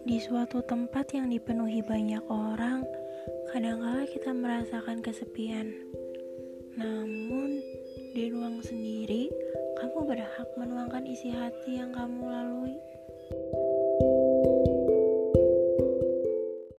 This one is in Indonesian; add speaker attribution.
Speaker 1: Di suatu tempat yang dipenuhi banyak orang, kadangkala kita merasakan kesepian. Namun, di ruang sendiri, kamu berhak menuangkan isi hati yang kamu lalui.